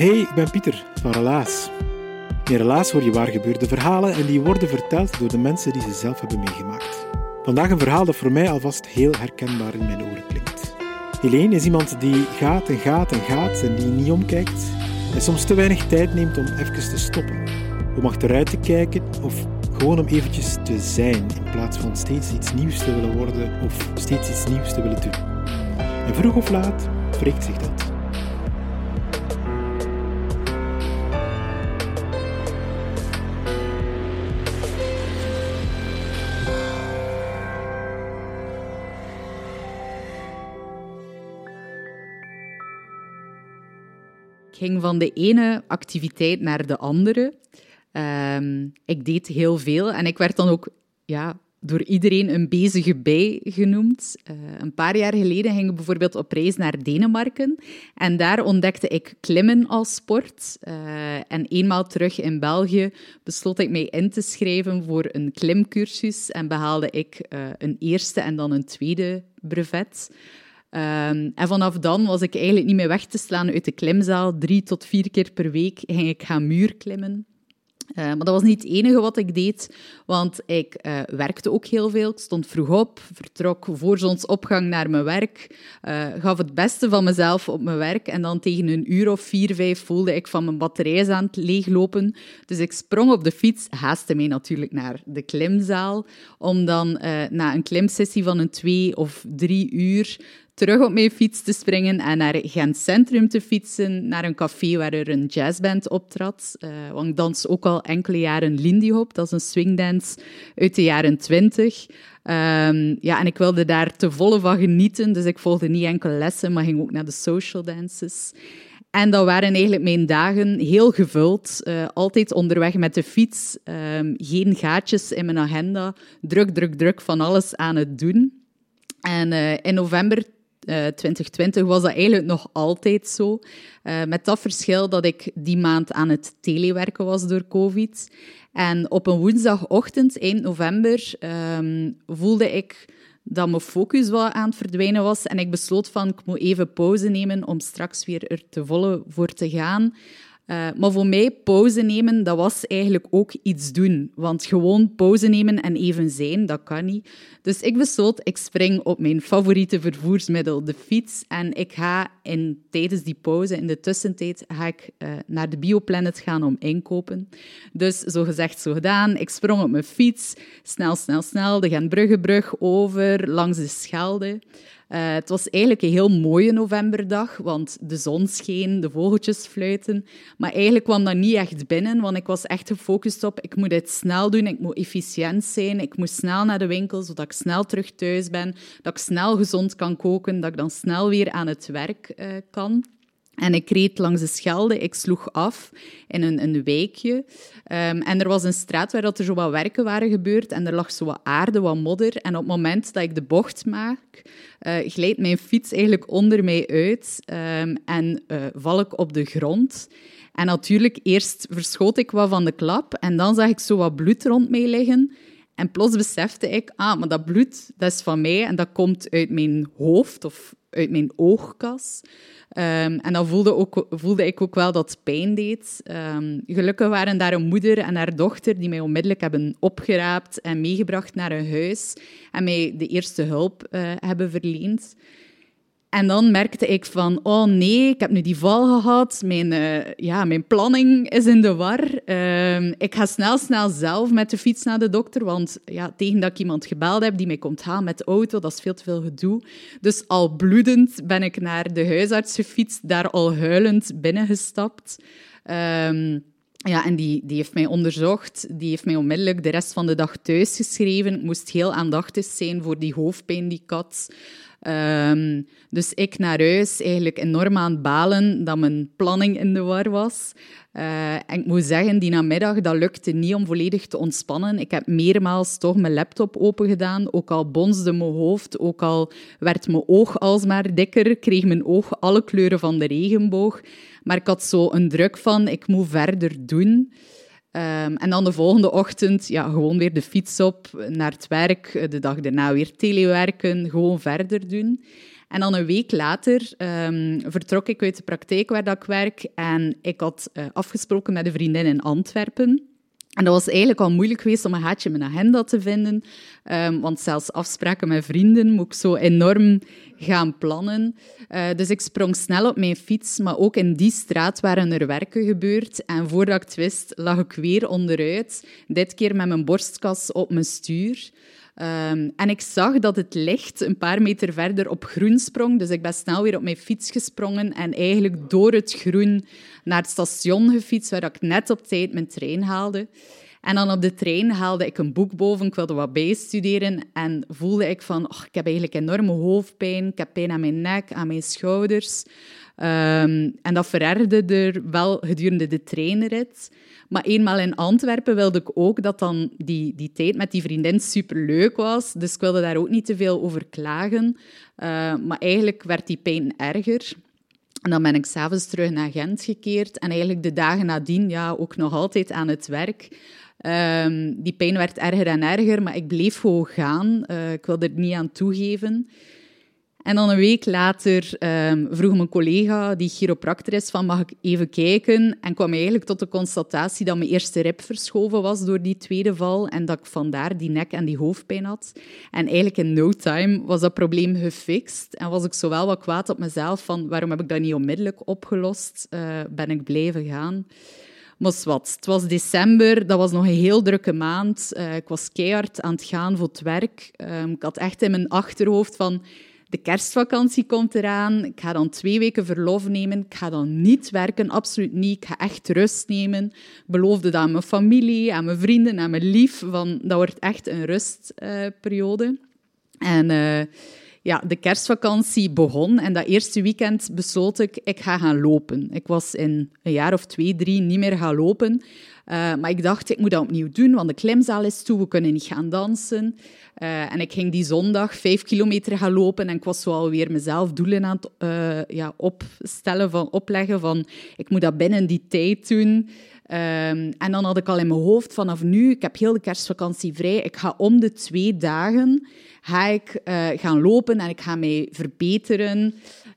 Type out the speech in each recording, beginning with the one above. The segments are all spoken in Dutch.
Hey, ik ben Pieter van Relaas. In Relaas hoor je waar gebeurde verhalen en die worden verteld door de mensen die ze zelf hebben meegemaakt. Vandaag een verhaal dat voor mij alvast heel herkenbaar in mijn oren klinkt. Helene is iemand die gaat en gaat en gaat en die niet omkijkt en soms te weinig tijd neemt om even te stoppen. Om achteruit te kijken of gewoon om eventjes te zijn in plaats van steeds iets nieuws te willen worden of steeds iets nieuws te willen doen. En vroeg of laat wreekt zich dat. Ging van de ene activiteit naar de andere. Ehm, ik deed heel veel en ik werd dan ook ja, door iedereen een bezige bij genoemd. Uh, een paar jaar geleden ging ik bijvoorbeeld op reis naar Denemarken en daar ontdekte ik klimmen als sport. Uh, en eenmaal terug in België besloot ik mij in te schrijven voor een klimcursus en behaalde ik uh, een eerste en dan een tweede brevet. Um, en vanaf dan was ik eigenlijk niet meer weg te slaan uit de klimzaal. Drie tot vier keer per week ging ik gaan muurklimmen. Uh, maar dat was niet het enige wat ik deed, want ik uh, werkte ook heel veel. Ik stond vroeg op, vertrok voor zonsopgang naar mijn werk, uh, gaf het beste van mezelf op mijn werk en dan tegen een uur of vier, vijf voelde ik van mijn batterij aan het leeglopen. Dus ik sprong op de fiets, haastte mij natuurlijk naar de klimzaal, om dan na een klimsessie van een twee of drie uur terug op mijn fiets te springen en naar Gent Centrum te fietsen, naar een café waar er een jazzband optrad. Uh, want ik dans ook al enkele jaren Lindy Hop, dat is een swingdance uit de jaren twintig. Um, ja, en ik wilde daar te volle van genieten, dus ik volgde niet enkel lessen, maar ging ook naar de social dances. En dat waren eigenlijk mijn dagen heel gevuld. Uh, altijd onderweg met de fiets, um, geen gaatjes in mijn agenda, druk, druk, druk van alles aan het doen. En uh, in november 2020 eh, was dat eigenlijk nog altijd zo. Uh, met dat verschil dat ik die maand aan het telewerken was door COVID. En op een woensdagochtend, eind november, um, voelde ik dat mijn focus wel aan het verdwijnen was. En ik besloot van, ik moet even pauze nemen om straks weer er te volle voor te gaan. Uh, maar voor mij, pauze nemen, dat was eigenlijk ook iets doen. Want gewoon pauze nemen en even zijn, dat kan niet. Dus ik besloot, ik spring op mijn favoriete vervoersmiddel, de fiets. En ik ga in, tijdens die pauze, in de tussentijd, ga ik uh, naar de Bioplanet gaan om inkopen. Dus zo gezegd, zo gedaan. Ik sprong op mijn fiets, snel, snel, snel, de Gentbruggebrug over, langs de Schelde. Uh, het was eigenlijk een heel mooie novemberdag, want de zon scheen, de vogeltjes fluiten. Maar eigenlijk kwam dat niet echt binnen, want ik was echt gefocust op ik moet dit snel doen, ik moet efficiënt zijn, ik moet snel naar de winkel, zodat ik snel terug thuis ben, dat ik snel gezond kan koken, dat ik dan snel weer aan het werk uh, kan. En ik reed langs de Schelde, ik sloeg af in een, een wijkje. Um, en er was een straat waar dat er zo wat werken waren gebeurd en er lag zo wat aarde, wat modder. En op het moment dat ik de bocht maak, uh, glijdt mijn fiets eigenlijk onder mij uit um, en uh, val ik op de grond. En natuurlijk, eerst verschoot ik wat van de klap en dan zag ik zo wat bloed rond mij liggen. En plots besefte ik, ah, maar dat bloed, dat is van mij en dat komt uit mijn hoofd of uit mijn oogkas. Um, en dan voelde, ook, voelde ik ook wel dat het pijn deed. Um, gelukkig waren daar een moeder en haar dochter die mij onmiddellijk hebben opgeraapt en meegebracht naar een huis en mij de eerste hulp uh, hebben verleend. En dan merkte ik van, oh nee, ik heb nu die val gehad. Mijn, uh, ja, mijn planning is in de war. Uh, ik ga snel, snel zelf met de fiets naar de dokter. Want ja, tegen dat ik iemand gebeld heb die mij komt halen met de auto, dat is veel te veel gedoe. Dus al bloedend ben ik naar de huisarts gefietst, daar al huilend binnengestapt. Um, ja, en die, die heeft mij onderzocht. Die heeft mij onmiddellijk de rest van de dag thuis geschreven. Ik moest heel aandachtig zijn voor die hoofdpijn die ik had. Um, dus ik naar huis eigenlijk enorm aan het balen dat mijn planning in de war was. Uh, en ik moet zeggen, die namiddag, dat lukte niet om volledig te ontspannen. Ik heb meermaals toch mijn laptop open gedaan, ook al bonsde mijn hoofd, ook al werd mijn oog alsmaar dikker, kreeg mijn oog alle kleuren van de regenboog. Maar ik had zo een druk van, ik moet verder doen. Um, en dan de volgende ochtend ja, gewoon weer de fiets op, naar het werk. De dag daarna weer telewerken, gewoon verder doen. En dan een week later um, vertrok ik uit de praktijk waar dat ik werk. En ik had uh, afgesproken met een vriendin in Antwerpen. En dat was eigenlijk al moeilijk geweest om een haatje in mijn agenda te vinden. Um, want zelfs afspraken met vrienden moet ik zo enorm gaan plannen. Uh, dus ik sprong snel op mijn fiets, maar ook in die straat waren er werken gebeurd. En voordat ik het wist, lag ik weer onderuit. Dit keer met mijn borstkas op mijn stuur. Um, en ik zag dat het licht een paar meter verder op groen sprong. Dus ik ben snel weer op mijn fiets gesprongen en eigenlijk door het groen naar het station gefietst, waar ik net op tijd mijn trein haalde. En dan op de trein haalde ik een boek boven, ik wilde wat bijstuderen en voelde ik van, ik heb eigenlijk enorme hoofdpijn, ik heb pijn aan mijn nek, aan mijn schouders. Um, en dat verergerde er wel gedurende de treinrit. Maar eenmaal in Antwerpen wilde ik ook dat dan die, die tijd met die vriendin superleuk was. Dus ik wilde daar ook niet te veel over klagen. Uh, maar eigenlijk werd die pijn erger. En dan ben ik s'avonds terug naar Gent gekeerd. En eigenlijk de dagen nadien ja, ook nog altijd aan het werk. Um, die pijn werd erger en erger, maar ik bleef gewoon gaan. Uh, ik wilde er niet aan toegeven. En dan een week later um, vroeg mijn collega, die chiropractor is, van mag ik even kijken? En kwam eigenlijk tot de constatatie dat mijn eerste rib verschoven was door die tweede val en dat ik vandaar die nek- en die hoofdpijn had. En eigenlijk in no time was dat probleem gefixt en was ik zowel wat kwaad op mezelf van waarom heb ik dat niet onmiddellijk opgelost? Uh, ben ik blijven gaan? Maar wat, het was december, dat was nog een heel drukke maand. Uh, ik was keihard aan het gaan voor het werk. Uh, ik had echt in mijn achterhoofd van de kerstvakantie komt eraan. Ik ga dan twee weken verlof nemen. Ik ga dan niet werken, absoluut niet. Ik ga echt rust nemen. Ik beloofde dat aan mijn familie, aan mijn vrienden, aan mijn lief. Van, dat wordt echt een rustperiode. En uh, ja, de kerstvakantie begon. En dat eerste weekend besloot ik, ik ga gaan lopen. Ik was in een jaar of twee, drie niet meer gaan lopen. Uh, maar ik dacht, ik moet dat opnieuw doen, want de klimzaal is toe, we kunnen niet gaan dansen. Uh, en ik ging die zondag vijf kilometer gaan lopen en ik was zo alweer mezelf doelen aan het uh, ja, opstellen, van, opleggen van ik moet dat binnen die tijd doen. Um, en dan had ik al in mijn hoofd vanaf nu, ik heb heel de kerstvakantie vrij, ik ga om de twee dagen ga ik, uh, gaan lopen en ik ga mij verbeteren.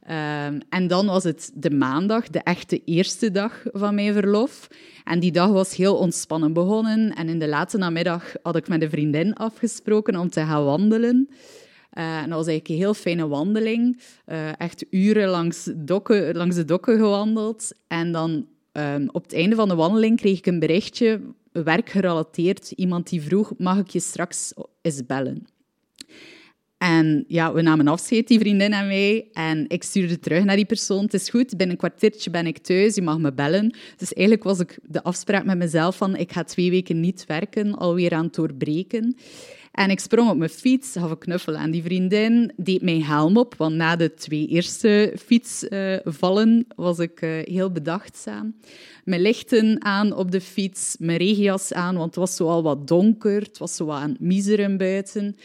Um, en dan was het de maandag, de echte eerste dag van mijn verlof. En die dag was heel ontspannen begonnen. En in de late namiddag had ik met een vriendin afgesproken om te gaan wandelen. Uh, en dat was eigenlijk een heel fijne wandeling. Uh, echt uren langs, dokken, langs de dokken gewandeld. En dan um, op het einde van de wandeling kreeg ik een berichtje, werkgerelateerd. Iemand die vroeg, mag ik je straks eens bellen? En ja, we namen afscheid, die vriendin en mij. En ik stuurde terug naar die persoon. Het is goed, binnen een kwartiertje ben ik thuis, je mag me bellen. Dus eigenlijk was ik de afspraak met mezelf van ik ga twee weken niet werken, alweer aan het doorbreken. En ik sprong op mijn fiets, gaf een knuffel aan die vriendin, deed mijn helm op, want na de twee eerste fietsvallen uh, was ik uh, heel bedachtzaam. Mijn lichten aan op de fiets, mijn regenjas aan, want het was zo al wat donker, het was zo aan het buiten.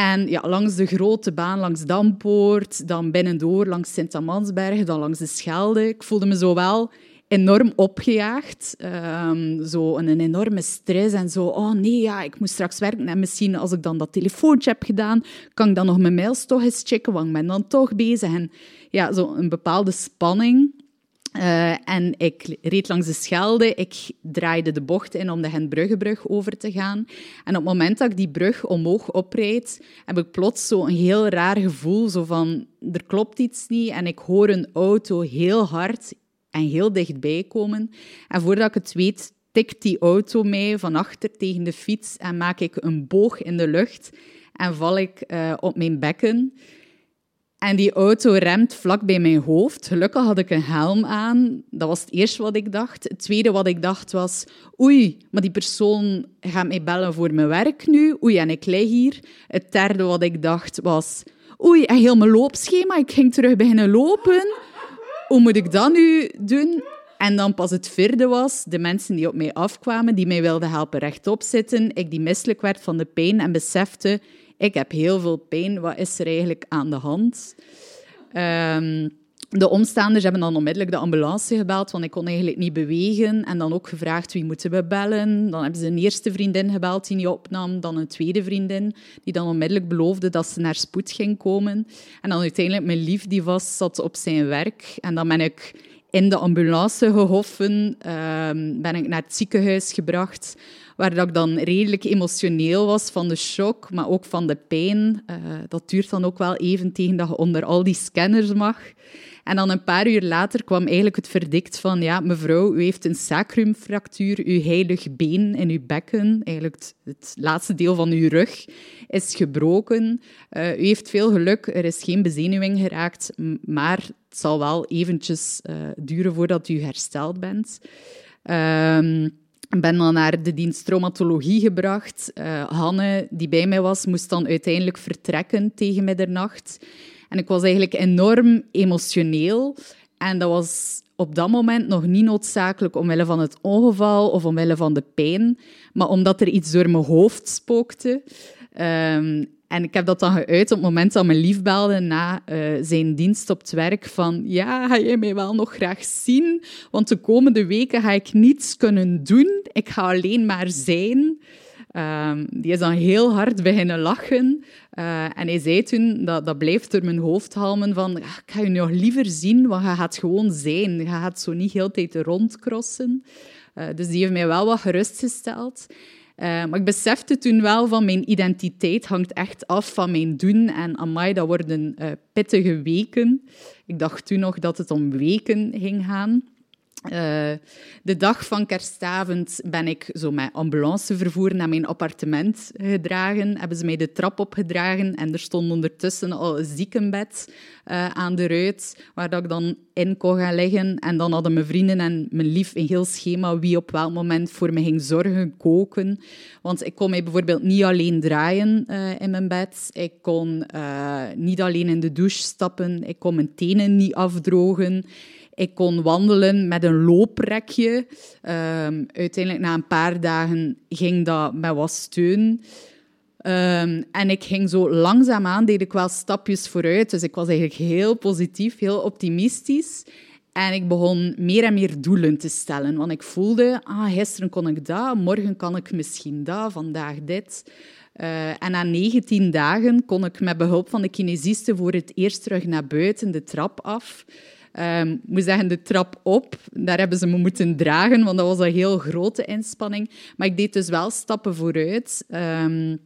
En ja, langs de grote baan, langs Dampoort, dan binnendoor, langs Sint-Amansberg, dan langs de Schelde. Ik voelde me zo wel enorm opgejaagd. Um, zo een, enorme stress en zo. Oh nee, ja, ik moet straks werken. En misschien als ik dan dat telefoontje heb gedaan, kan ik dan nog mijn mails toch eens checken, want ik ben dan toch bezig. En ja, zo een bepaalde spanning. Uh, en ik reed langs de Schelde. Ik draaide de bocht in om de Hentbruggebrug over te gaan. En op het moment dat ik die brug omhoog oprijd, heb ik plots een heel raar gevoel. Zo van, er klopt iets niet. En ik hoor een auto heel hard en heel dichtbij komen. En voordat ik het weet, tikt die auto mij van achter tegen de fiets en maak ik een boog in de lucht en val ik uh, op mijn bekken. En die auto remt vlak bij mijn hoofd. Gelukkig had ik een helm aan. Dat was het eerste wat ik dacht. Het tweede wat ik dacht was... Oei, maar die persoon gaat mij bellen voor mijn werk nu. Oei, en ik lig hier. Het derde wat ik dacht was... Oei, en heel mijn loopschema. Ik ging terug beginnen lopen. Hoe moet ik dat nu doen? En dan pas het vierde was, de mensen die op mij afkwamen, die mij wilden helpen rechtop zitten. Ik die misselijk werd van de pijn en besefte ik heb heel veel pijn, wat is er eigenlijk aan de hand? Um, de omstaanders hebben dan onmiddellijk de ambulance gebeld, want ik kon eigenlijk niet bewegen. En dan ook gevraagd wie moeten we bellen. Dan hebben ze een eerste vriendin gebeld die niet opnam, dan een tweede vriendin die dan onmiddellijk beloofde dat ze naar spoed ging komen. En dan uiteindelijk mijn lief die vast zat op zijn werk. En dan ben ik in de ambulance gehoffen, um, ben ik naar het ziekenhuis gebracht waar dat ik dan redelijk emotioneel was van de shock, maar ook van de pijn. Uh, dat duurt dan ook wel even tegen dat je onder al die scanners mag. En dan een paar uur later kwam eigenlijk het verdict van, ja, mevrouw, u heeft een sacrumfractuur, uw heilig been in uw bekken, eigenlijk het, laatste deel van uw rug, is gebroken. Uh, u heeft veel geluk, er is geen bezenuwing geraakt, maar het zal wel eventjes uh, duren voordat u hersteld bent. Ik ben dan naar de dienst traumatologie gebracht. Uh, Hanne, die bij mij was, moest dan uiteindelijk vertrekken tegen middernacht. En ik was eigenlijk enorm emotioneel. En dat was op dat moment nog niet noodzakelijk omwille van het ongeval of omwille van de pijn, maar omdat er iets door mijn hoofd spookte. Um, en ik heb dat dan geuit op het moment dat mijn lief belde na uh, zijn dienst op het werk van ja, ga jij mij wel nog graag zien? Want de komende weken ga ik niets kunnen doen. Ik ga alleen maar zijn. Um, die is dan heel hard beginnen lachen. Uh, en hij zei toen, dat, dat blijft door mijn hoofd halmen, van ik ga je nog liever zien, want je gaat gewoon zijn. Je gaat zo niet heel de tijd rondcrossen. Uh, dus die heeft mij wel wat gerustgesteld. Uh, maar ik besefte toen wel van mijn identiteit hangt echt af van mijn doen. En amai, dat worden uh, pittige weken. Ik dacht toen nog dat het om weken ging gaan. Uh, de dag van kerstavond ben ik zo met ambulancevervoer naar mijn appartement gedragen. Hebben ze mij de trap opgedragen en er stond ondertussen al een ziekenbed uh, aan de ruit, waar dat ik dan in kon gaan liggen. En dan hadden mijn vrienden en mijn lief een heel schema wie op welk moment voor me ging zorgen, koken. Want ik kon mij bijvoorbeeld niet alleen draaien uh, in mijn bed. Ik kon niet alleen in de douche stappen. Ik kon mijn tenen niet afdrogen. Ik kon wandelen met een looprekje. Um, uiteindelijk, na een paar dagen, ging dat met wat steun. Um, en ik ging zo langzaamaan, deed ik wel stapjes vooruit. Dus ik was eigenlijk heel positief, heel optimistisch. En ik begon meer en meer doelen te stellen. Want ik voelde, ah, gisteren kon ik dat, morgen kan ik misschien dat, vandaag dit. Uh, en na 19 dagen kon ik met behulp van de kinesisten voor het eerst terug naar buiten, de trap af. Um, ik moet zeggen, de trap op, daar hebben ze me moeten dragen, want dat was een heel grote inspanning. Maar ik deed dus wel stappen vooruit. Um,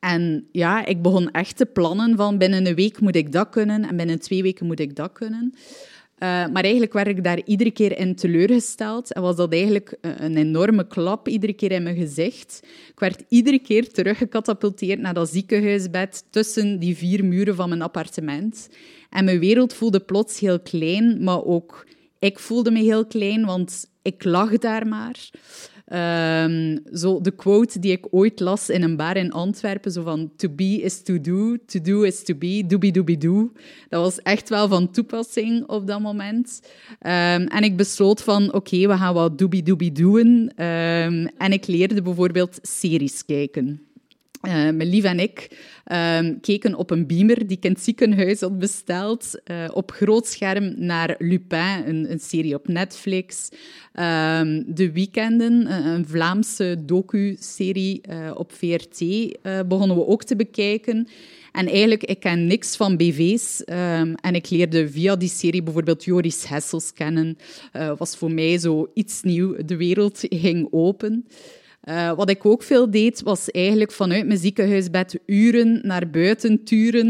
en ja, ik begon echt te plannen van binnen een week moet ik dat kunnen en binnen twee weken moet ik dat kunnen. Uh, maar eigenlijk werd ik daar iedere keer in teleurgesteld en was dat eigenlijk een enorme klap iedere keer in mijn gezicht. Ik werd iedere keer teruggecatapulteerd naar dat ziekenhuisbed tussen die vier muren van mijn appartement. En mijn wereld voelde plots heel klein, maar ook ik voelde me heel klein, want ik lag daar maar. Um, zo de quote die ik ooit las in een bar in Antwerpen, zo van to be is to do, to do is to be, doobie doobie do. Dat was echt wel van toepassing op dat moment. Um, en ik besloot van, oké, we gaan wat doobie doobie doen. Um, en ik leerde bijvoorbeeld series kijken. Uh, mijn lief en ik uh, keken op een beamer die ik in het ziekenhuis had besteld, uh, op groot scherm naar Lupin, een, een serie op Netflix. Ehm, de Weekenden, een, een Vlaamse docu-serie eh, op VRT, begonnen we ook te bekijken. En eigenlijk, ik ken niks van BV's. Um, en ik leerde via die serie bijvoorbeeld Joris Hessels kennen. was voor mij zo iets nieuw. De wereld ging open. Uh, wat ik ook veel deed, was eigenlijk vanuit mijn ziekenhuisbed uren naar buiten turen.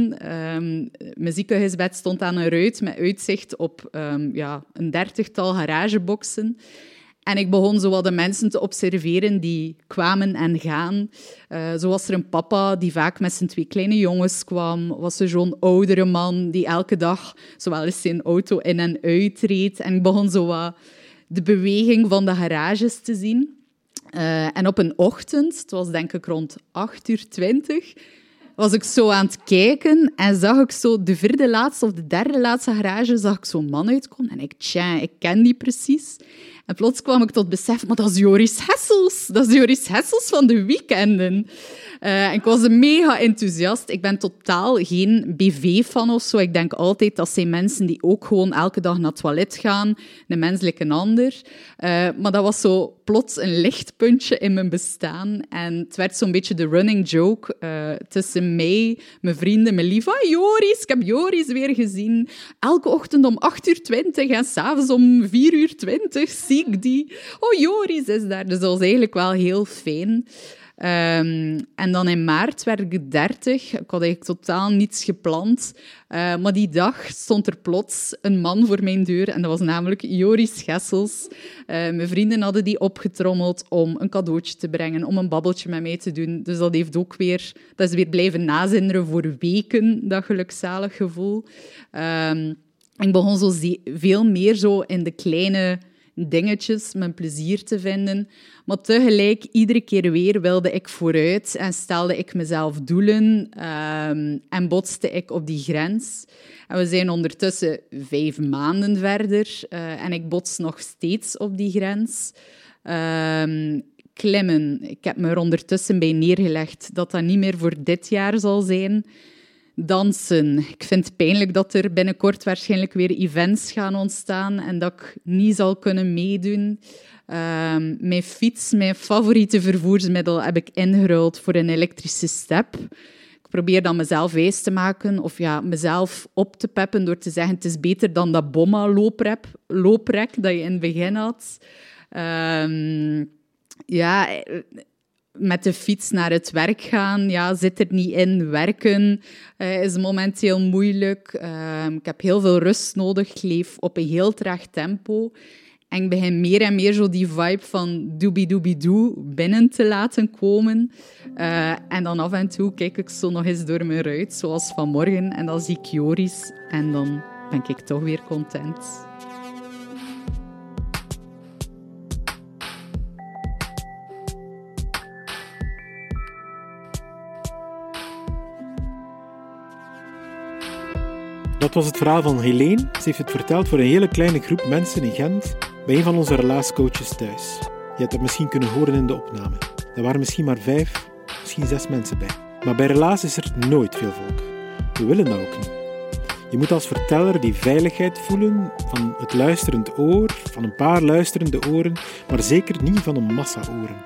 Um, mijn ziekenhuisbed stond aan een ruit met uitzicht op um, ja, een dertigtal garageboxen. En ik begon zo wat de mensen te observeren die kwamen en gaan. Uh, zo was er een papa die vaak met zijn twee kleine jongens kwam. Was er zo'n oudere man die elke dag zowel eens zijn auto in en uitreed. En ik begon zo wat de beweging van de garages te zien. Uh, en op een ochtend, het was denk ik rond 8 uur 20, was ik zo aan het kijken en zag ik zo de vierde laatste of de derde laatste garage, zag ik zo'n man uitkomen. En ik, tja, ik ken die precies. En plots kwam ik tot besef, maar dat is Joris Hessels. Dat is Joris Hessels van de weekenden. Uh, ik was mega enthousiast. Ik ben totaal geen BV-fan of zo. Ik denk altijd dat zijn mensen die ook gewoon elke dag naar het toilet gaan. Een menselijke ander. Uh, maar dat was zo plots een lichtpuntje in mijn bestaan. En het werd zo'n beetje de running joke uh, tussen mij, mijn vrienden, mijn lief. Joris, ik heb Joris weer gezien. Elke ochtend om 8 uur 20 en s'avonds om 4 uur 20 zie ik die. Oh, Joris is daar. Dus dat was eigenlijk wel heel fijn. Um, en dan in maart werd ik 30. Ik had eigenlijk totaal niets gepland. Uh, maar die dag stond er plots een man voor mijn deur. En dat was namelijk Joris Gessels. Uh, mijn vrienden hadden die opgetrommeld om een cadeautje te brengen, om een babbeltje met mij te doen. Dus dat heeft ook weer, dat is weer blijven nazinderen voor weken, dat gelukzalig gevoel. Um, ik begon zo veel meer zo in de kleine dingetjes mijn plezier te vinden. Maar tegelijk, iedere keer weer wilde ik vooruit en stelde ik mezelf doelen um, en botste ik op die grens. En we zijn ondertussen vijf maanden verder uh, en ik bots nog steeds op die grens. Um, klimmen, ik heb me er ondertussen bij neergelegd dat dat niet meer voor dit jaar zal zijn dansen. Ik vind het pijnlijk dat er binnenkort waarschijnlijk weer events gaan ontstaan en dat ik niet zal kunnen meedoen. Uh, mijn fiets, mijn favoriete vervoersmiddel, heb ik ingeruild voor een elektrische step. Ik probeer dan mezelf wijs te maken of ja, mezelf op te peppen door te zeggen het is beter dan dat bomma-looprek dat je in het begin had. Uh, ja, met de fiets naar het werk gaan, ja, zit er niet in. Werken uh, is momenteel moeilijk. Uh, ik heb heel veel rust nodig. Ik leef op een heel traag tempo. En ik begin meer en meer zo die vibe van doobie-doobie-doo binnen te laten komen. Uh, en dan af en toe kijk ik zo nog eens door mijn ruit, zoals vanmorgen. En dan zie ik Joris. En dan ben ik toch weer content. Dat was het verhaal van Helene. Ze heeft het verteld voor een hele kleine groep mensen in Gent bij een van onze relaascoaches thuis. Je hebt dat misschien kunnen horen in de opname. Er waren misschien maar vijf, misschien zes mensen bij. Maar bij relaas is er nooit veel volk. We willen dat ook niet. Je moet als verteller die veiligheid voelen van het luisterend oor, van een paar luisterende oren, maar zeker niet van een massa oren.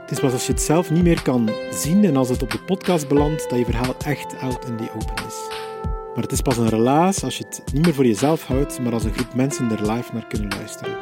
Het is pas als je het zelf niet meer kan zien en als het op de podcast belandt dat je verhaal echt out in the open is. Maar het is pas een relaas als je het niet meer voor jezelf houdt, maar als een groep mensen er live naar kunnen luisteren.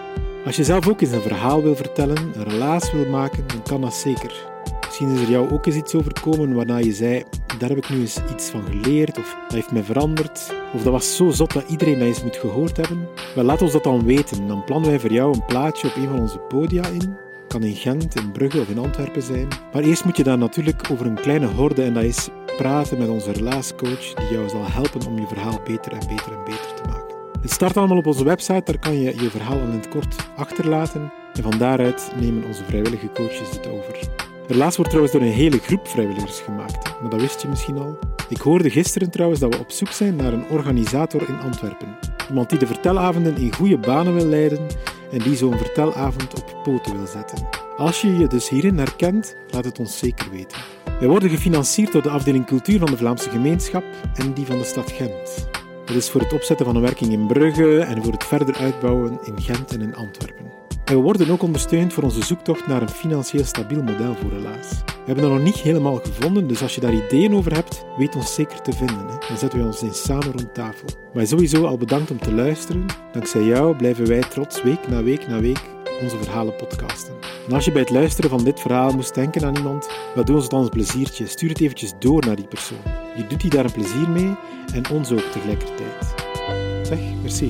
Als je zelf ook eens een verhaal wil vertellen, een relaas wil maken, dan kan dat zeker. Misschien is er jou ook eens iets overkomen waarna je zei: daar heb ik nu eens iets van geleerd, of dat heeft mij veranderd, of dat was zo zot dat iedereen dat eens moet gehoord hebben. Wel, laat ons dat dan weten. Dan plannen wij voor jou een plaatje op een van onze podia in. Kan in Gent, in Brugge of in Antwerpen zijn. Maar eerst moet je daar natuurlijk over een kleine horde en dat is praten met onze relaascoach die jou zal helpen om je verhaal beter en beter en beter te maken. Het start allemaal op onze website, daar kan je je verhaal in het kort achterlaten en van daaruit nemen onze vrijwillige coaches het over. Relaas wordt trouwens door een hele groep vrijwilligers gemaakt, maar dat wist je misschien al. Ik hoorde gisteren trouwens dat we op zoek zijn naar een organisator in Antwerpen. Iemand die de vertelavonden in goede banen wil leiden en die zo'n vertelavond op poten wil zetten. Als je je dus hierin herkent, laat het ons zeker weten. Wij worden gefinancierd door de afdeling cultuur van de Vlaamse gemeenschap en die van de stad Gent. Dat is voor het opzetten van een werking in Brugge en voor het verder uitbouwen in Gent en in Antwerpen. En we worden ook ondersteund voor onze zoektocht naar een financieel stabiel model voor Helaas. We hebben dat nog niet helemaal gevonden, dus als je daar ideeën over hebt, weet ons zeker te vinden. Hè. Dan zetten wij ons eens samen rond tafel. Maar sowieso al bedankt om te luisteren. Dankzij jou blijven wij trots week na week na week onze verhalen podcasten. En als je bij het luisteren van dit verhaal moest denken aan iemand, wat doe ons dan een pleziertje. Stuur het eventjes door naar die persoon. Je doet die daar een plezier mee en ons ook tegelijkertijd. Zeg, merci.